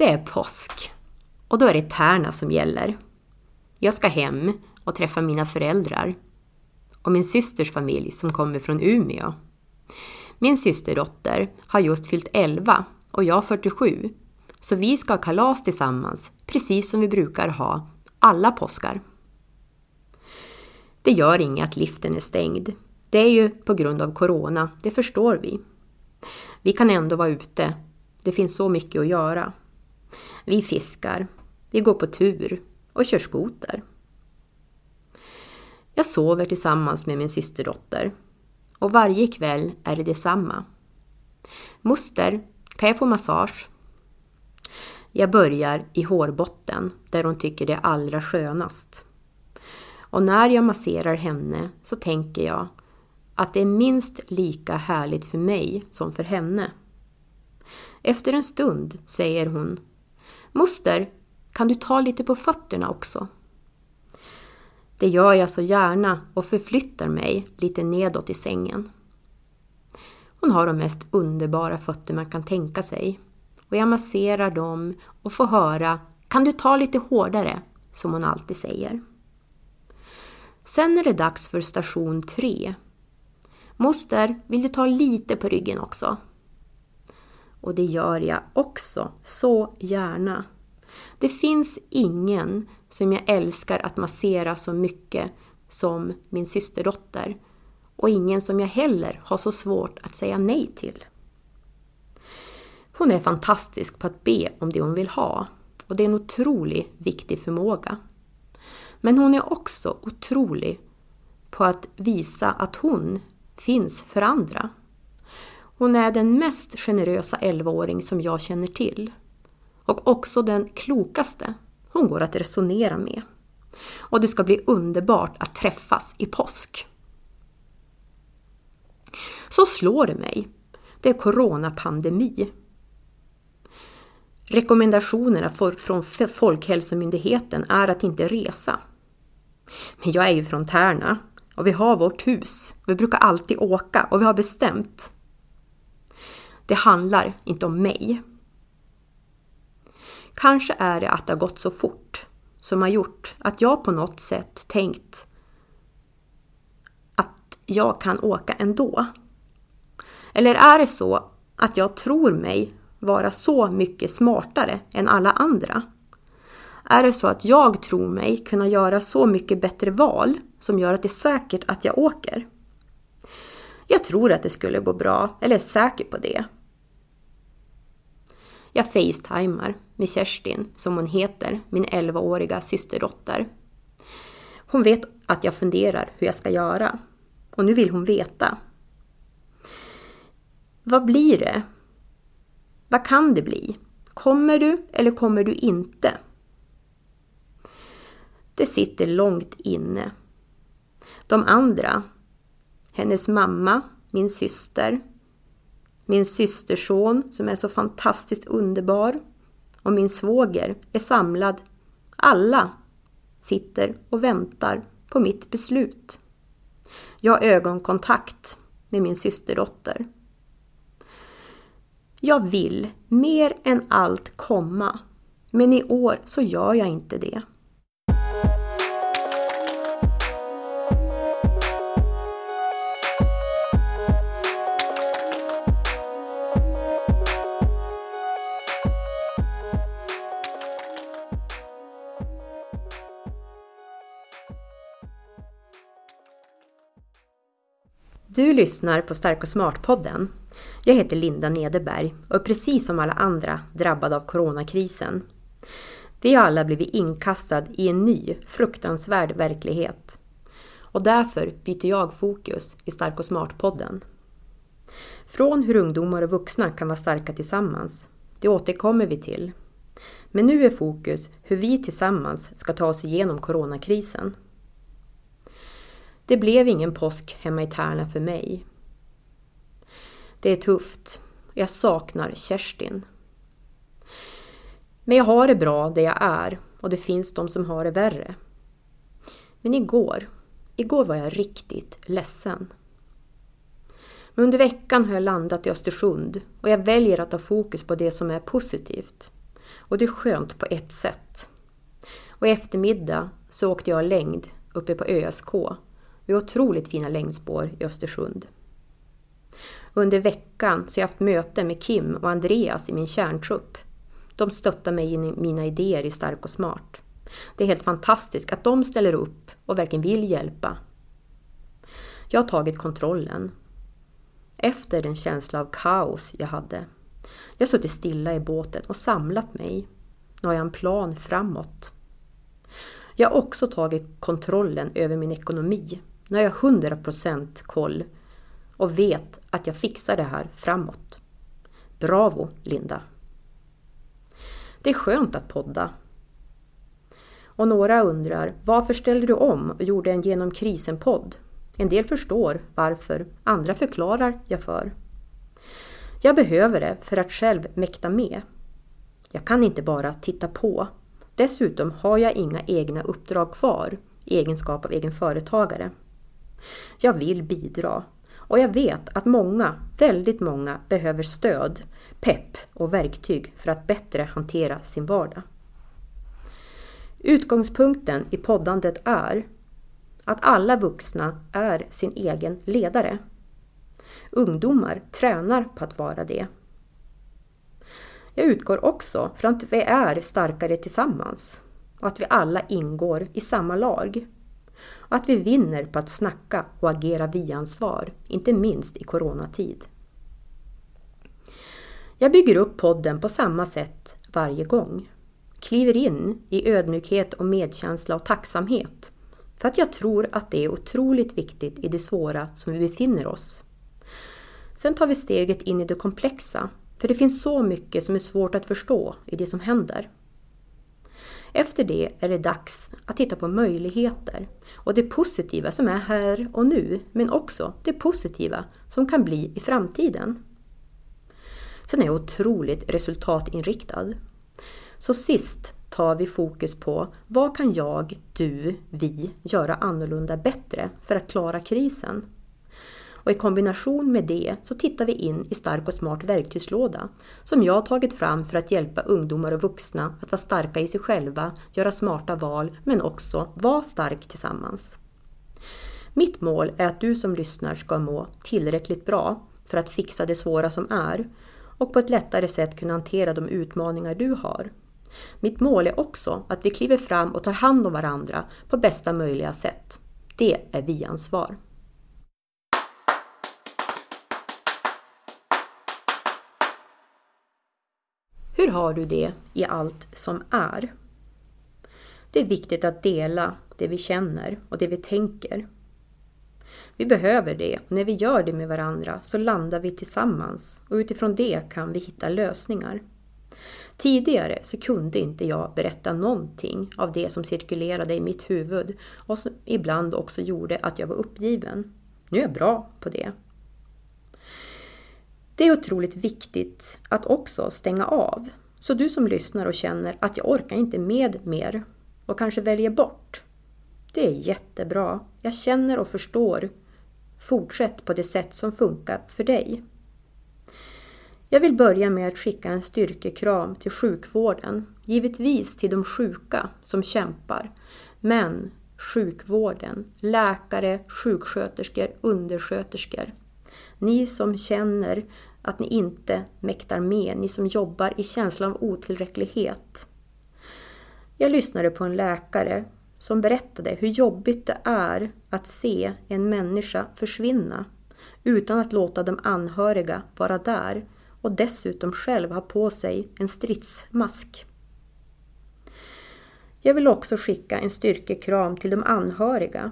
Det är påsk och då är det Tärna som gäller. Jag ska hem och träffa mina föräldrar och min systers familj som kommer från Umeå. Min systerdotter har just fyllt 11 och jag 47, så vi ska ha kalas tillsammans, precis som vi brukar ha alla påskar. Det gör inget att liften är stängd. Det är ju på grund av Corona, det förstår vi. Vi kan ändå vara ute. Det finns så mycket att göra. Vi fiskar, vi går på tur och kör skoter. Jag sover tillsammans med min systerdotter och varje kväll är det detsamma. Moster, kan jag få massage? Jag börjar i hårbotten där hon tycker det är allra skönast. Och när jag masserar henne så tänker jag att det är minst lika härligt för mig som för henne. Efter en stund säger hon Moster, kan du ta lite på fötterna också? Det gör jag så gärna och förflyttar mig lite nedåt i sängen. Hon har de mest underbara fötter man kan tänka sig och jag masserar dem och får höra ”Kan du ta lite hårdare?” som hon alltid säger. Sen är det dags för station 3. Moster, vill du ta lite på ryggen också? Och det gör jag också, så gärna. Det finns ingen som jag älskar att massera så mycket som min systerdotter och ingen som jag heller har så svårt att säga nej till. Hon är fantastisk på att be om det hon vill ha och det är en otroligt viktig förmåga. Men hon är också otrolig på att visa att hon finns för andra. Hon är den mest generösa 11-åring som jag känner till. Och också den klokaste. Hon går att resonera med. Och det ska bli underbart att träffas i påsk. Så slår det mig. Det är coronapandemi. Rekommendationerna från Folkhälsomyndigheten är att inte resa. Men jag är ju från Tärna och vi har vårt hus. Vi brukar alltid åka och vi har bestämt. Det handlar inte om mig. Kanske är det att det har gått så fort som har gjort att jag på något sätt tänkt att jag kan åka ändå. Eller är det så att jag tror mig vara så mycket smartare än alla andra? Är det så att jag tror mig kunna göra så mycket bättre val som gör att det är säkert att jag åker? Jag tror att det skulle gå bra, eller är säker på det. Jag facetimar med Kerstin, som hon heter, min 11-åriga systerdotter. Hon vet att jag funderar hur jag ska göra. Och nu vill hon veta. Vad blir det? Vad kan det bli? Kommer du eller kommer du inte? Det sitter långt inne. De andra, hennes mamma, min syster, min systerson som är så fantastiskt underbar och min svåger är samlad. Alla sitter och väntar på mitt beslut. Jag har ögonkontakt med min systerdotter. Jag vill mer än allt komma, men i år så gör jag inte det. Du lyssnar på Stark och Smart-podden. Jag heter Linda Nederberg och är precis som alla andra drabbad av coronakrisen. Vi har alla blivit inkastad i en ny, fruktansvärd verklighet. Och därför byter jag fokus i Stark och Smart-podden. Från hur ungdomar och vuxna kan vara starka tillsammans. Det återkommer vi till. Men nu är fokus hur vi tillsammans ska ta oss igenom coronakrisen. Det blev ingen påsk hemma i Tärna för mig. Det är tufft. Jag saknar Kerstin. Men jag har det bra där jag är och det finns de som har det värre. Men igår, igår var jag riktigt ledsen. Men under veckan har jag landat i Östersund och jag väljer att ha fokus på det som är positivt. och det är skönt på ett sätt. Och i eftermiddag så åkte jag längd uppe på ÖSK vid otroligt fina längdspår i Östersund. Under veckan så har jag haft möten med Kim och Andreas i min kärntrupp. De stöttar mig i mina idéer i Stark och Smart. Det är helt fantastiskt att de ställer upp och verkligen vill hjälpa. Jag har tagit kontrollen. Efter den känsla av kaos jag hade. Jag har suttit stilla i båten och samlat mig. Nu har jag en plan framåt. Jag har också tagit kontrollen över min ekonomi. Nu har jag 100% koll och vet att jag fixar det här framåt. Bravo, Linda! Det är skönt att podda. Och några undrar, varför ställde du om och gjorde en genom krisen-podd? En del förstår varför, andra förklarar jag för. Jag behöver det för att själv mäkta med. Jag kan inte bara titta på. Dessutom har jag inga egna uppdrag kvar i egenskap av egen företagare. Jag vill bidra och jag vet att många, väldigt många, behöver stöd, pepp och verktyg för att bättre hantera sin vardag. Utgångspunkten i poddandet är att alla vuxna är sin egen ledare. Ungdomar tränar på att vara det. Jag utgår också från att vi är starkare tillsammans och att vi alla ingår i samma lag. Att vi vinner på att snacka och agera vi-ansvar, inte minst i coronatid. Jag bygger upp podden på samma sätt varje gång. Kliver in i ödmjukhet och medkänsla och tacksamhet för att jag tror att det är otroligt viktigt i det svåra som vi befinner oss. Sen tar vi steget in i det komplexa, för det finns så mycket som är svårt att förstå i det som händer. Efter det är det dags att titta på möjligheter och det positiva som är här och nu, men också det positiva som kan bli i framtiden. Sen är jag otroligt resultatinriktad. Så sist tar vi fokus på vad kan jag, du, vi göra annorlunda bättre för att klara krisen? Och i kombination med det så tittar vi in i Stark och Smart verktygslåda som jag tagit fram för att hjälpa ungdomar och vuxna att vara starka i sig själva, göra smarta val men också vara stark tillsammans. Mitt mål är att du som lyssnar ska må tillräckligt bra för att fixa det svåra som är och på ett lättare sätt kunna hantera de utmaningar du har. Mitt mål är också att vi kliver fram och tar hand om varandra på bästa möjliga sätt. Det är vi-ansvar. Hur har du det i allt som är? Det är viktigt att dela det vi känner och det vi tänker. Vi behöver det och när vi gör det med varandra så landar vi tillsammans och utifrån det kan vi hitta lösningar. Tidigare så kunde inte jag berätta någonting av det som cirkulerade i mitt huvud och som ibland också gjorde att jag var uppgiven. Nu är jag bra på det. Det är otroligt viktigt att också stänga av. Så du som lyssnar och känner att jag orkar inte med mer och kanske väljer bort. Det är jättebra. Jag känner och förstår. Fortsätt på det sätt som funkar för dig. Jag vill börja med att skicka en styrkekram till sjukvården. Givetvis till de sjuka som kämpar. Men sjukvården, läkare, sjuksköterskor, undersköterskor. Ni som känner att ni inte mäktar med, ni som jobbar i känslan av otillräcklighet. Jag lyssnade på en läkare som berättade hur jobbigt det är att se en människa försvinna utan att låta de anhöriga vara där och dessutom själv ha på sig en stridsmask. Jag vill också skicka en styrkekram till de anhöriga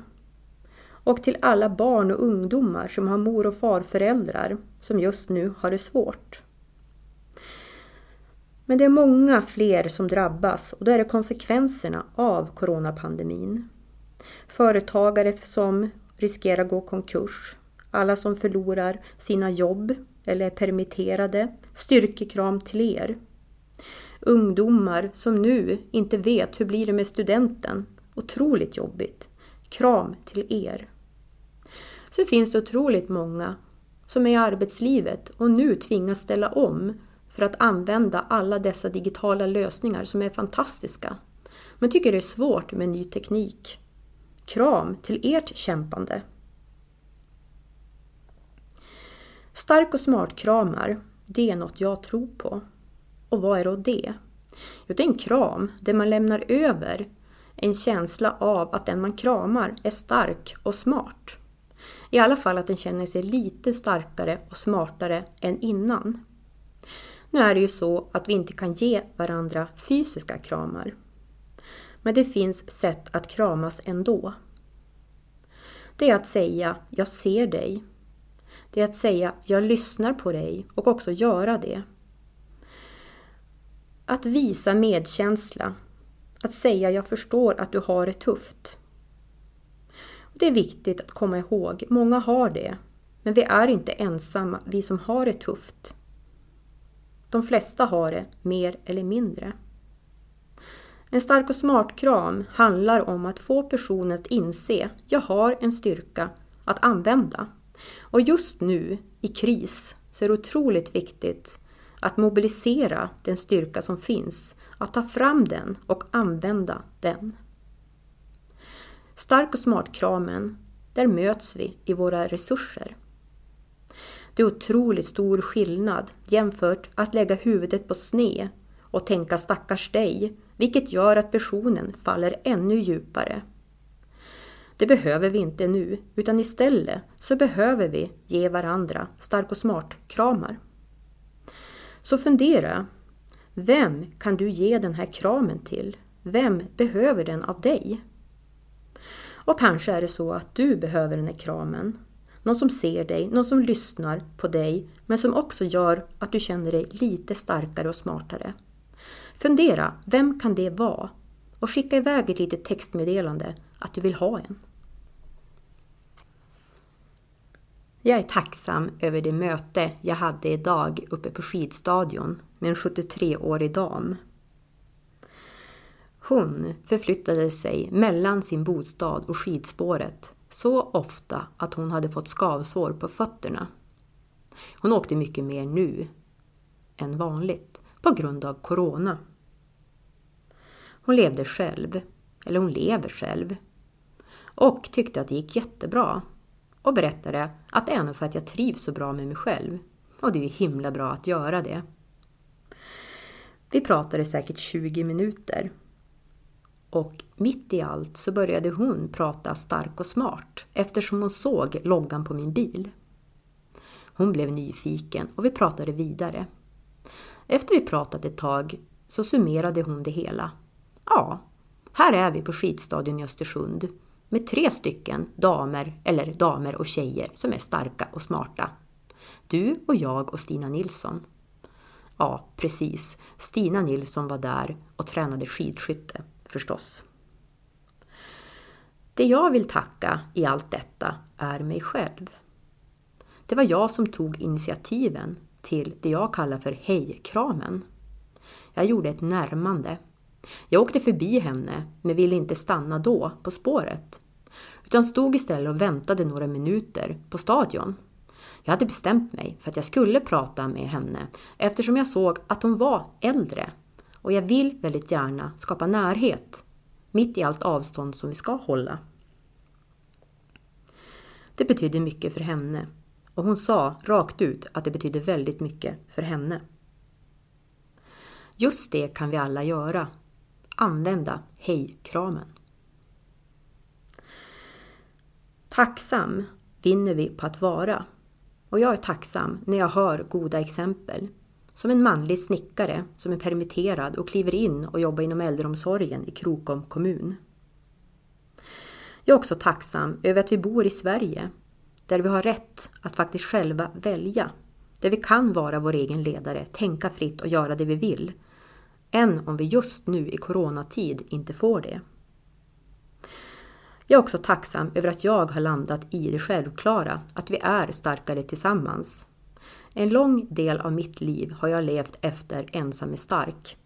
och till alla barn och ungdomar som har mor och farföräldrar som just nu har det svårt. Men det är många fler som drabbas och det är konsekvenserna av coronapandemin. Företagare som riskerar gå konkurs, alla som förlorar sina jobb eller är permitterade. Styrkekram till er. Ungdomar som nu inte vet hur blir det med studenten. Otroligt jobbigt. Kram till er så finns det otroligt många som är i arbetslivet och nu tvingas ställa om för att använda alla dessa digitala lösningar som är fantastiska, men tycker det är svårt med ny teknik. Kram till ert kämpande! Stark och smart-kramar, det är något jag tror på. Och vad är då det? Jo, det är en kram där man lämnar över en känsla av att den man kramar är stark och smart. I alla fall att den känner sig lite starkare och smartare än innan. Nu är det ju så att vi inte kan ge varandra fysiska kramar. Men det finns sätt att kramas ändå. Det är att säga ”jag ser dig”. Det är att säga ”jag lyssnar på dig” och också göra det. Att visa medkänsla. Att säga ”jag förstår att du har det tufft”. Det är viktigt att komma ihåg, många har det. Men vi är inte ensamma, vi som har det tufft. De flesta har det, mer eller mindre. En stark och smart kram handlar om att få personen att inse, jag har en styrka att använda. Och just nu, i kris, så är det otroligt viktigt att mobilisera den styrka som finns, att ta fram den och använda den. Stark och smart-kramen, där möts vi i våra resurser. Det är otroligt stor skillnad jämfört att lägga huvudet på sne och tänka stackars dig, vilket gör att personen faller ännu djupare. Det behöver vi inte nu, utan istället så behöver vi ge varandra stark och smart-kramar. Så fundera, vem kan du ge den här kramen till? Vem behöver den av dig? Och kanske är det så att du behöver den här kramen. Någon som ser dig, någon som lyssnar på dig, men som också gör att du känner dig lite starkare och smartare. Fundera, vem kan det vara? Och skicka iväg ett litet textmeddelande att du vill ha en. Jag är tacksam över det möte jag hade idag uppe på skidstadion med en 73-årig dam hon förflyttade sig mellan sin bostad och skidspåret så ofta att hon hade fått skavsår på fötterna. Hon åkte mycket mer nu än vanligt på grund av Corona. Hon levde själv, eller hon lever själv, och tyckte att det gick jättebra och berättade att det är nog för att jag trivs så bra med mig själv. Och det är ju himla bra att göra det. Vi pratade säkert 20 minuter och mitt i allt så började hon prata stark och smart eftersom hon såg loggan på min bil. Hon blev nyfiken och vi pratade vidare. Efter vi pratat ett tag så summerade hon det hela. Ja, här är vi på skidstadion i Östersund med tre stycken damer, eller damer och tjejer, som är starka och smarta. Du och jag och Stina Nilsson. Ja, precis. Stina Nilsson var där och tränade skidskytte förstås. Det jag vill tacka i allt detta är mig själv. Det var jag som tog initiativen till det jag kallar för hejkramen. Jag gjorde ett närmande. Jag åkte förbi henne men ville inte stanna då på spåret utan stod istället och väntade några minuter på stadion. Jag hade bestämt mig för att jag skulle prata med henne eftersom jag såg att hon var äldre och jag vill väldigt gärna skapa närhet mitt i allt avstånd som vi ska hålla. Det betydde mycket för henne och hon sa rakt ut att det betydde väldigt mycket för henne. Just det kan vi alla göra. Använda hej-kramen. Tacksam vinner vi på att vara. Och jag är tacksam när jag hör goda exempel som en manlig snickare som är permitterad och kliver in och jobbar inom äldreomsorgen i Krokom kommun. Jag är också tacksam över att vi bor i Sverige, där vi har rätt att faktiskt själva välja. Där vi kan vara vår egen ledare, tänka fritt och göra det vi vill. Än om vi just nu i coronatid inte får det. Jag är också tacksam över att jag har landat i det självklara, att vi är starkare tillsammans. En lång del av mitt liv har jag levt efter ensam är stark.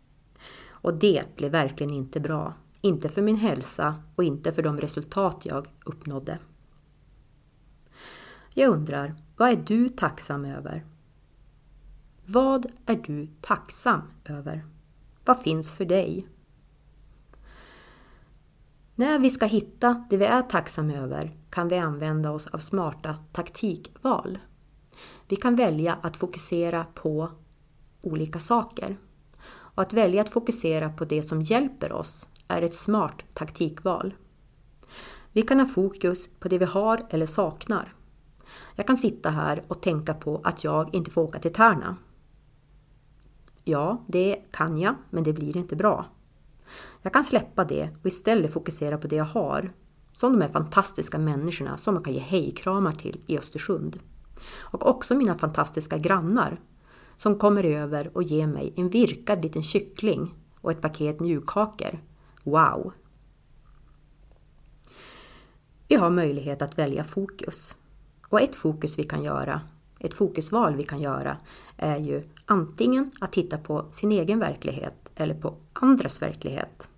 Och det blev verkligen inte bra. Inte för min hälsa och inte för de resultat jag uppnådde. Jag undrar, vad är du tacksam över? Vad är du tacksam över? Vad finns för dig? När vi ska hitta det vi är tacksamma över kan vi använda oss av smarta taktikval. Vi kan välja att fokusera på olika saker. Och att välja att fokusera på det som hjälper oss är ett smart taktikval. Vi kan ha fokus på det vi har eller saknar. Jag kan sitta här och tänka på att jag inte får åka till Tärna. Ja, det kan jag, men det blir inte bra. Jag kan släppa det och istället fokusera på det jag har. Som de här fantastiska människorna som man kan ge hejkramar till i Östersund. Och också mina fantastiska grannar som kommer över och ger mig en virkad liten kyckling och ett paket mjukkakor. Wow! Vi har möjlighet att välja fokus. Och ett fokus vi kan göra, ett fokusval vi kan göra, är ju antingen att titta på sin egen verklighet eller på andras verklighet.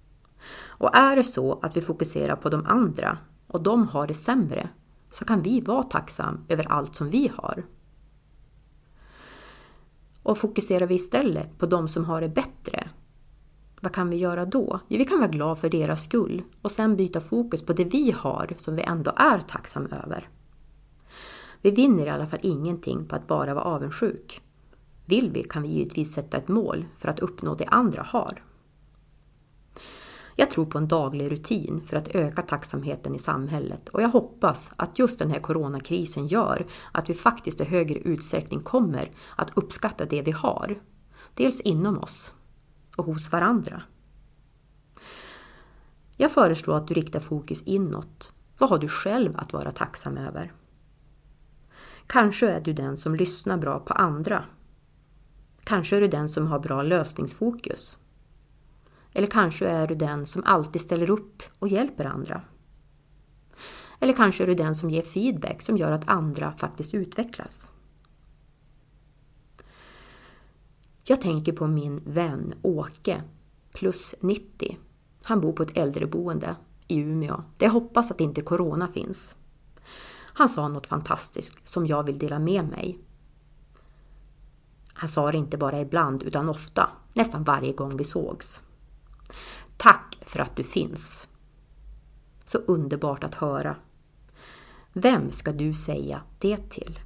Och är det så att vi fokuserar på de andra och de har det sämre, så kan vi vara tacksam över allt som vi har. Och fokuserar vi istället på de som har det bättre, vad kan vi göra då? Jo, vi kan vara glada för deras skull och sen byta fokus på det vi har som vi ändå är tacksamma över. Vi vinner i alla fall ingenting på att bara vara avundsjuk. Vill vi kan vi givetvis sätta ett mål för att uppnå det andra har. Jag tror på en daglig rutin för att öka tacksamheten i samhället och jag hoppas att just den här coronakrisen gör att vi faktiskt i högre utsträckning kommer att uppskatta det vi har. Dels inom oss och hos varandra. Jag föreslår att du riktar fokus inåt. Vad har du själv att vara tacksam över? Kanske är du den som lyssnar bra på andra. Kanske är du den som har bra lösningsfokus. Eller kanske är du den som alltid ställer upp och hjälper andra. Eller kanske är du den som ger feedback som gör att andra faktiskt utvecklas. Jag tänker på min vän Åke, plus 90. Han bor på ett äldreboende i Umeå, där jag hoppas att inte Corona finns. Han sa något fantastiskt som jag vill dela med mig. Han sa det inte bara ibland utan ofta, nästan varje gång vi sågs. Tack för att du finns. Så underbart att höra. Vem ska du säga det till?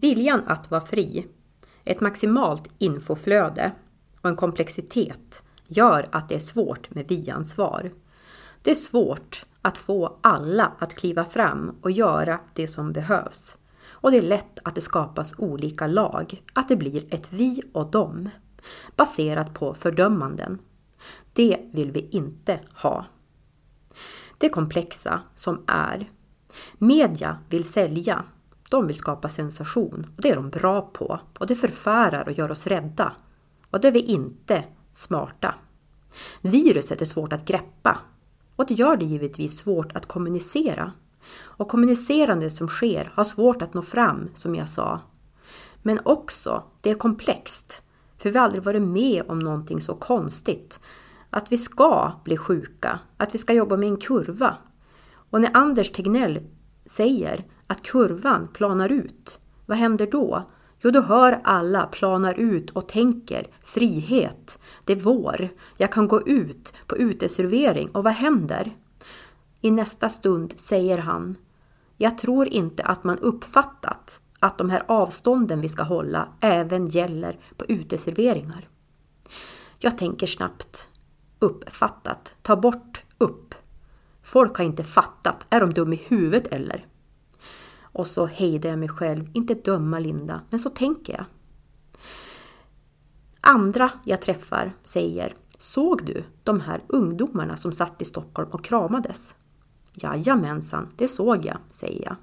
Viljan att vara fri, ett maximalt infoflöde och en komplexitet gör att det är svårt med vi-ansvar. Det är svårt att få alla att kliva fram och göra det som behövs. Och det är lätt att det skapas olika lag, att det blir ett vi och dem, baserat på fördömanden. Det vill vi inte ha. Det komplexa som är. Media vill sälja de vill skapa sensation och det är de bra på och det förfärar och gör oss rädda. Och det är vi inte smarta. Viruset är svårt att greppa och det gör det givetvis svårt att kommunicera. Och kommunicerandet som sker har svårt att nå fram, som jag sa. Men också, det är komplext. För vi har aldrig varit med om någonting så konstigt. Att vi ska bli sjuka, att vi ska jobba med en kurva. Och när Anders Tegnell säger att kurvan planar ut, vad händer då? Jo, då hör alla planar ut och tänker frihet, det är vår, jag kan gå ut på uteservering och vad händer? I nästa stund säger han, jag tror inte att man uppfattat att de här avstånden vi ska hålla även gäller på uteserveringar. Jag tänker snabbt, uppfattat, ta bort upp. Folk har inte fattat, är de dum i huvudet eller? Och så hejdar jag mig själv, inte döma Linda, men så tänker jag. Andra jag träffar säger Såg du de här ungdomarna som satt i Stockholm och kramades? Jajamensan, det såg jag, säger jag.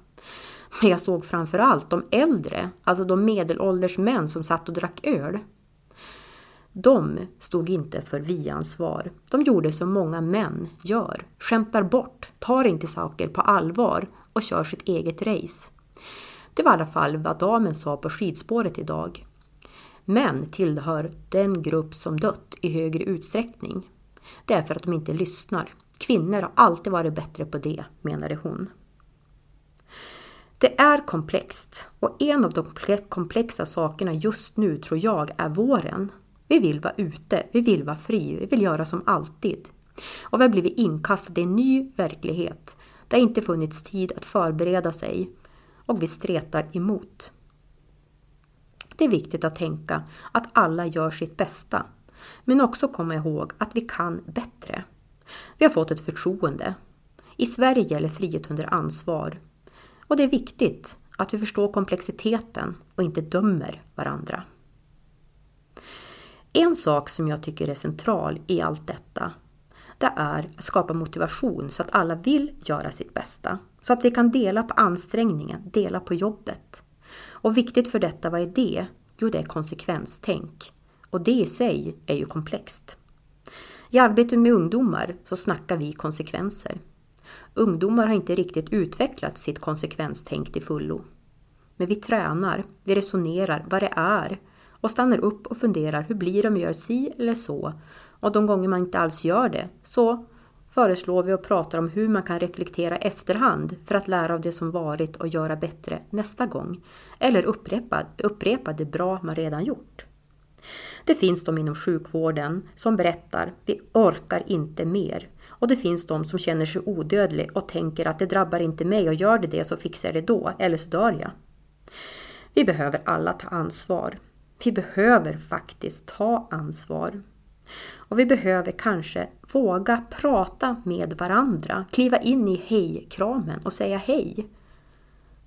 Men jag såg framförallt de äldre, alltså de medelålders män som satt och drack öl. De stod inte för vi-ansvar. De gjorde som många män gör, skämtar bort, tar inte saker på allvar och kör sitt eget race. Det var i alla fall vad damen sa på skidspåret idag. Män tillhör den grupp som dött i högre utsträckning. Det är för att de inte lyssnar. Kvinnor har alltid varit bättre på det, menade hon. Det är komplext och en av de komplexa sakerna just nu tror jag är våren. Vi vill vara ute, vi vill vara fri, vi vill göra som alltid. Och vi har blivit inkastade i en ny verklighet. Det har inte funnits tid att förbereda sig och vi stretar emot. Det är viktigt att tänka att alla gör sitt bästa, men också komma ihåg att vi kan bättre. Vi har fått ett förtroende. I Sverige gäller frihet under ansvar. Och det är viktigt att vi förstår komplexiteten och inte dömer varandra. En sak som jag tycker är central i allt detta det är att skapa motivation så att alla vill göra sitt bästa. Så att vi kan dela på ansträngningen, dela på jobbet. Och viktigt för detta, vad är det? Jo, det är konsekvenstänk. Och det i sig är ju komplext. I arbetet med ungdomar så snackar vi konsekvenser. Ungdomar har inte riktigt utvecklat sitt konsekvenstänk till fullo. Men vi tränar, vi resonerar vad det är och stannar upp och funderar hur blir det om jag gör si eller så? Och de gånger man inte alls gör det så föreslår vi och pratar om hur man kan reflektera efterhand för att lära av det som varit och göra bättre nästa gång. Eller upprepa, upprepa det bra man redan gjort. Det finns de inom sjukvården som berättar vi orkar inte mer. Och det finns de som känner sig odödlig och tänker att det drabbar inte mig och gör det det så fixar jag det då, eller så dör jag. Vi behöver alla ta ansvar. Vi behöver faktiskt ta ansvar. Och vi behöver kanske våga prata med varandra, kliva in i hej-kramen och säga hej.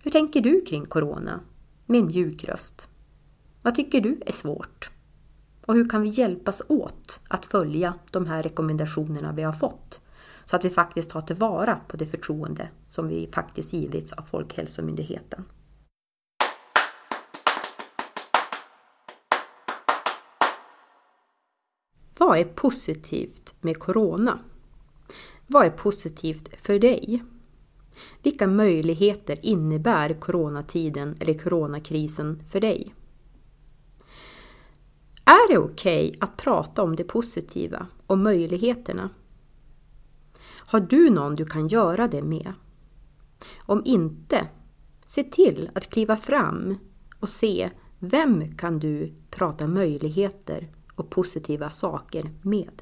Hur tänker du kring Corona? Med en mjuk röst. Vad tycker du är svårt? Och hur kan vi hjälpas åt att följa de här rekommendationerna vi har fått? Så att vi faktiskt tar tillvara på det förtroende som vi faktiskt givits av Folkhälsomyndigheten. Vad är positivt med Corona? Vad är positivt för dig? Vilka möjligheter innebär coronatiden eller coronakrisen för dig? Är det okej okay att prata om det positiva och möjligheterna? Har du någon du kan göra det med? Om inte, se till att kliva fram och se vem kan du prata möjligheter och positiva saker med.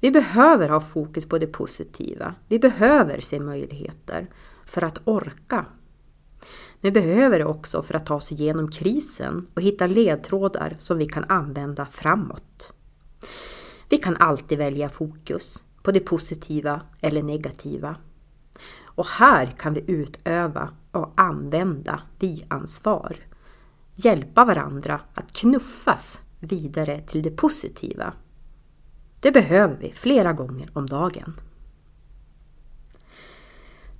Vi behöver ha fokus på det positiva. Vi behöver se möjligheter för att orka. Vi behöver det också för att ta oss igenom krisen och hitta ledtrådar som vi kan använda framåt. Vi kan alltid välja fokus på det positiva eller negativa. Och här kan vi utöva och använda vi-ansvar. Hjälpa varandra att knuffas vidare till det positiva. Det behöver vi flera gånger om dagen.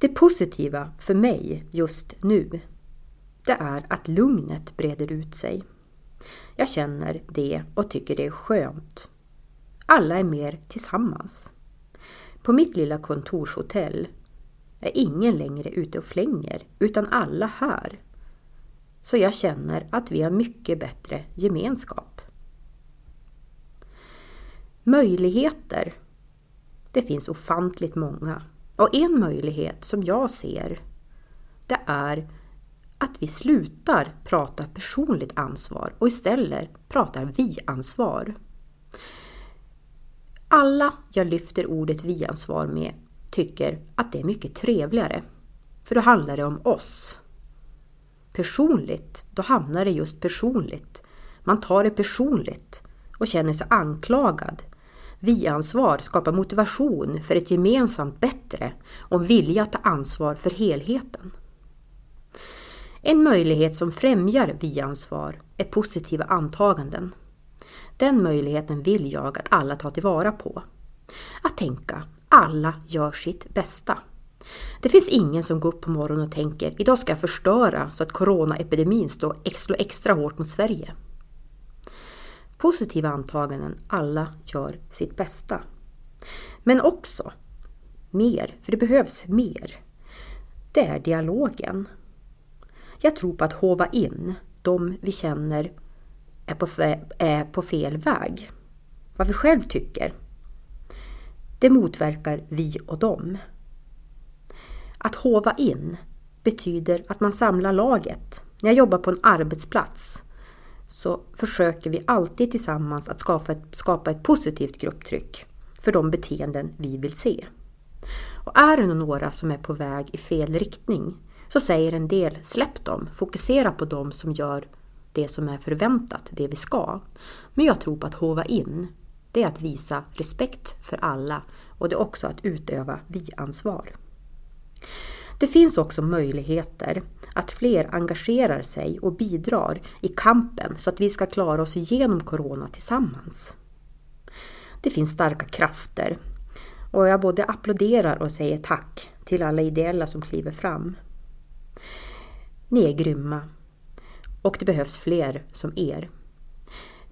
Det positiva för mig just nu, det är att lugnet breder ut sig. Jag känner det och tycker det är skönt. Alla är mer tillsammans. På mitt lilla kontorshotell är ingen längre ute och flänger, utan alla här. Så jag känner att vi har mycket bättre gemenskap. Möjligheter. Det finns ofantligt många. Och en möjlighet som jag ser, det är att vi slutar prata personligt ansvar och istället pratar vi-ansvar. Alla jag lyfter ordet vi-ansvar med tycker att det är mycket trevligare. För då handlar det om oss. Personligt, då hamnar det just personligt. Man tar det personligt och känner sig anklagad vi-ansvar skapar motivation för ett gemensamt bättre och vilja att ta ansvar för helheten. En möjlighet som främjar vi-ansvar är positiva antaganden. Den möjligheten vill jag att alla tar tillvara på. Att tänka, alla gör sitt bästa. Det finns ingen som går upp på morgonen och tänker, idag ska jag förstöra så att coronaepidemin slår extra hårt mot Sverige positiva antaganden, alla gör sitt bästa. Men också mer, för det behövs mer. Det är dialogen. Jag tror på att hova in de vi känner är på, är på fel väg. Vad vi själv tycker. Det motverkar vi och dem. Att hova in betyder att man samlar laget. När jag jobbar på en arbetsplats så försöker vi alltid tillsammans att skapa ett, skapa ett positivt grupptryck för de beteenden vi vill se. Och är det några som är på väg i fel riktning så säger en del släpp dem, fokusera på dem som gör det som är förväntat, det vi ska. Men jag tror på att hova in, det är att visa respekt för alla och det är också att utöva vi-ansvar. Det finns också möjligheter att fler engagerar sig och bidrar i kampen så att vi ska klara oss igenom Corona tillsammans. Det finns starka krafter och jag både applåderar och säger tack till alla ideella som kliver fram. Ni är grymma och det behövs fler som er.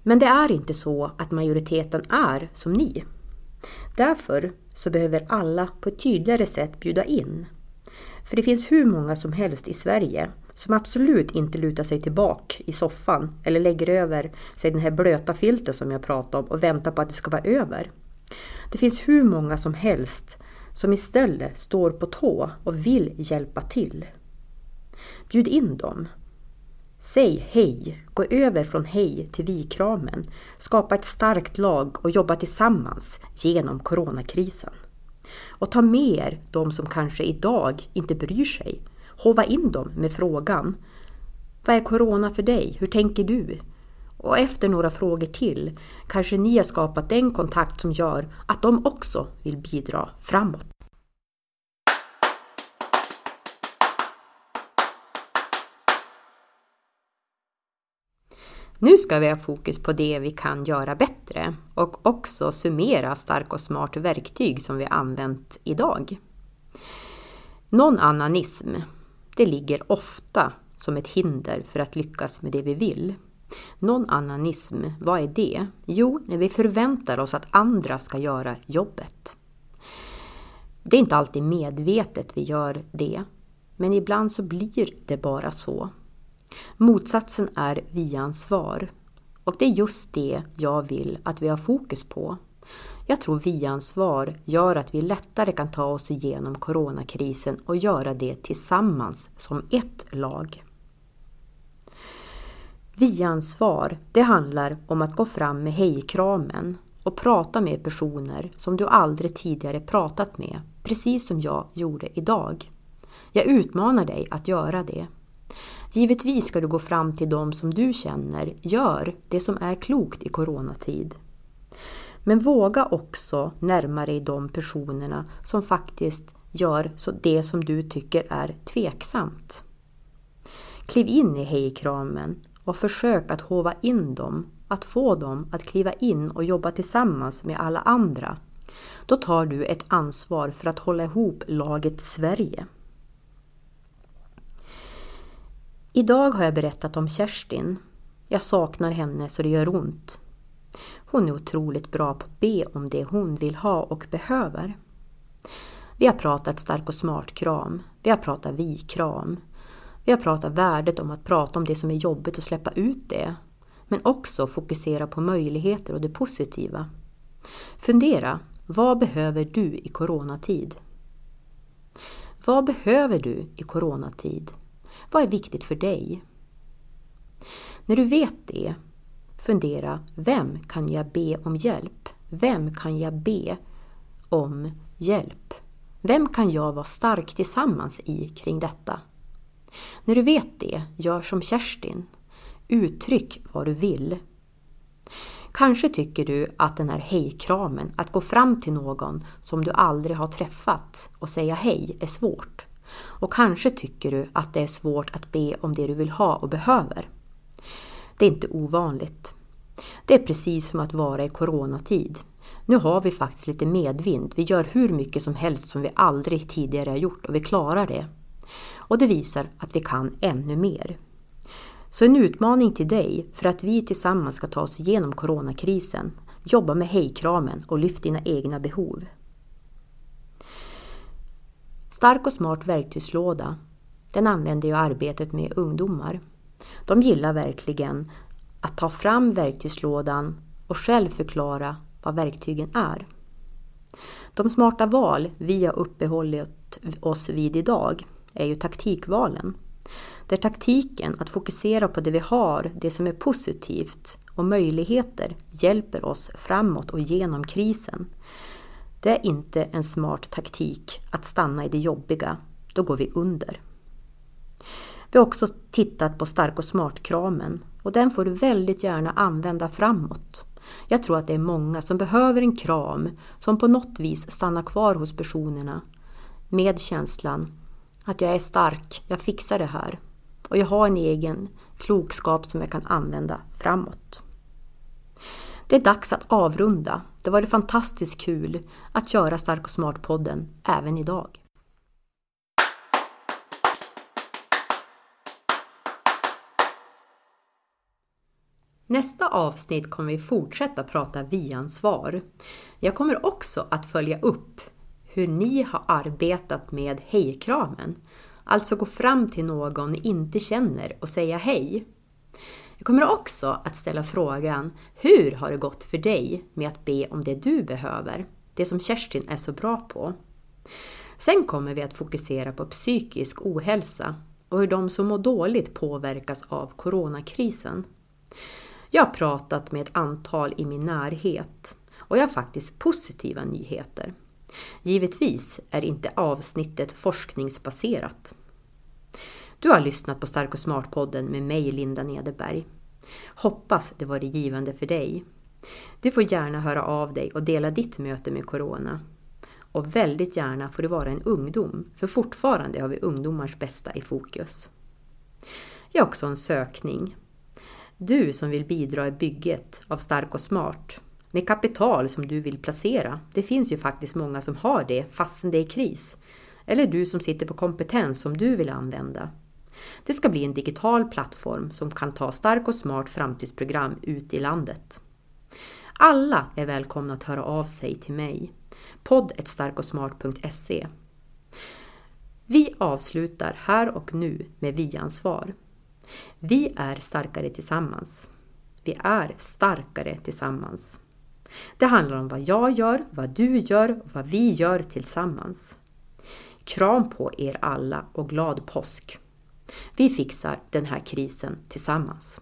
Men det är inte så att majoriteten är som ni. Därför så behöver alla på ett tydligare sätt bjuda in. För det finns hur många som helst i Sverige som absolut inte lutar sig tillbaka i soffan eller lägger över sig den här blöta filten som jag pratade om och väntar på att det ska vara över. Det finns hur många som helst som istället står på tå och vill hjälpa till. Bjud in dem. Säg hej, gå över från hej till vi-kramen, skapa ett starkt lag och jobba tillsammans genom coronakrisen. Och ta med er de som kanske idag inte bryr sig. Hova in dem med frågan Vad är corona för dig? Hur tänker du? Och efter några frågor till kanske ni har skapat den kontakt som gör att de också vill bidra framåt. Nu ska vi ha fokus på det vi kan göra bättre och också summera stark och smart verktyg som vi använt idag. Non-annanism, det ligger ofta som ett hinder för att lyckas med det vi vill. Non-annanism, vad är det? Jo, när vi förväntar oss att andra ska göra jobbet. Det är inte alltid medvetet vi gör det, men ibland så blir det bara så. Motsatsen är vi-ansvar. Och det är just det jag vill att vi har fokus på. Jag tror vi-ansvar gör att vi lättare kan ta oss igenom coronakrisen och göra det tillsammans som ett lag. Vi-ansvar, det handlar om att gå fram med hejkramen och prata med personer som du aldrig tidigare pratat med, precis som jag gjorde idag. Jag utmanar dig att göra det. Givetvis ska du gå fram till dem som du känner gör det som är klokt i coronatid. Men våga också närma dig de personerna som faktiskt gör det som du tycker är tveksamt. Kliv in i hejkramen och försök att hova in dem, att få dem att kliva in och jobba tillsammans med alla andra. Då tar du ett ansvar för att hålla ihop laget Sverige. Idag har jag berättat om Kerstin. Jag saknar henne så det gör ont. Hon är otroligt bra på att be om det hon vill ha och behöver. Vi har pratat stark och smart-kram. Vi har pratat vi-kram. Vi har pratat värdet om att prata om det som är jobbigt och släppa ut det. Men också fokusera på möjligheter och det positiva. Fundera, vad behöver du i coronatid? Vad behöver du i coronatid? Vad är viktigt för dig? När du vet det, fundera, vem kan jag be om hjälp? Vem kan jag be om hjälp? Vem kan jag vara stark tillsammans i kring detta? När du vet det, gör som Kerstin. Uttryck vad du vill. Kanske tycker du att den här hejkramen, att gå fram till någon som du aldrig har träffat och säga hej, är svårt. Och kanske tycker du att det är svårt att be om det du vill ha och behöver. Det är inte ovanligt. Det är precis som att vara i coronatid. Nu har vi faktiskt lite medvind. Vi gör hur mycket som helst som vi aldrig tidigare har gjort och vi klarar det. Och det visar att vi kan ännu mer. Så en utmaning till dig för att vi tillsammans ska ta oss igenom coronakrisen. Jobba med hejkramen och lyft dina egna behov. Stark och smart verktygslåda. den använder jag i arbetet med ungdomar. De gillar verkligen att ta fram verktygslådan och själv förklara vad verktygen är. De smarta val vi har uppehållit oss vid idag är ju taktikvalen. Där taktiken, att fokusera på det vi har, det som är positivt och möjligheter, hjälper oss framåt och genom krisen. Det är inte en smart taktik att stanna i det jobbiga, då går vi under. Vi har också tittat på stark och smart-kramen och den får du väldigt gärna använda framåt. Jag tror att det är många som behöver en kram som på något vis stannar kvar hos personerna med känslan att jag är stark, jag fixar det här och jag har en egen klokskap som jag kan använda framåt. Det är dags att avrunda. Det var fantastiskt kul att köra Stark och Smart-podden även idag. Nästa avsnitt kommer vi fortsätta prata vi-ansvar. Jag kommer också att följa upp hur ni har arbetat med hejkramen. Alltså gå fram till någon ni inte känner och säga hej. Jag kommer också att ställa frågan Hur har det gått för dig med att be om det du behöver? Det som Kerstin är så bra på. Sen kommer vi att fokusera på psykisk ohälsa och hur de som mår dåligt påverkas av coronakrisen. Jag har pratat med ett antal i min närhet och jag har faktiskt positiva nyheter. Givetvis är inte avsnittet forskningsbaserat. Du har lyssnat på Stark och Smart-podden med mig, Linda Nederberg. Hoppas det varit givande för dig. Du får gärna höra av dig och dela ditt möte med Corona. Och väldigt gärna får du vara en ungdom, för fortfarande har vi ungdomars bästa i fokus. Jag har också en sökning. Du som vill bidra i bygget av Stark och Smart med kapital som du vill placera. Det finns ju faktiskt många som har det fastän det är kris. Eller du som sitter på kompetens som du vill använda. Det ska bli en digital plattform som kan ta stark och smart framtidsprogram ut i landet. Alla är välkomna att höra av sig till mig. podd.starkosmart.se Vi avslutar här och nu med vi-ansvar. Vi är starkare tillsammans. Vi är starkare tillsammans. Det handlar om vad jag gör, vad du gör och vad vi gör tillsammans. Kram på er alla och glad påsk! Vi fixar den här krisen tillsammans.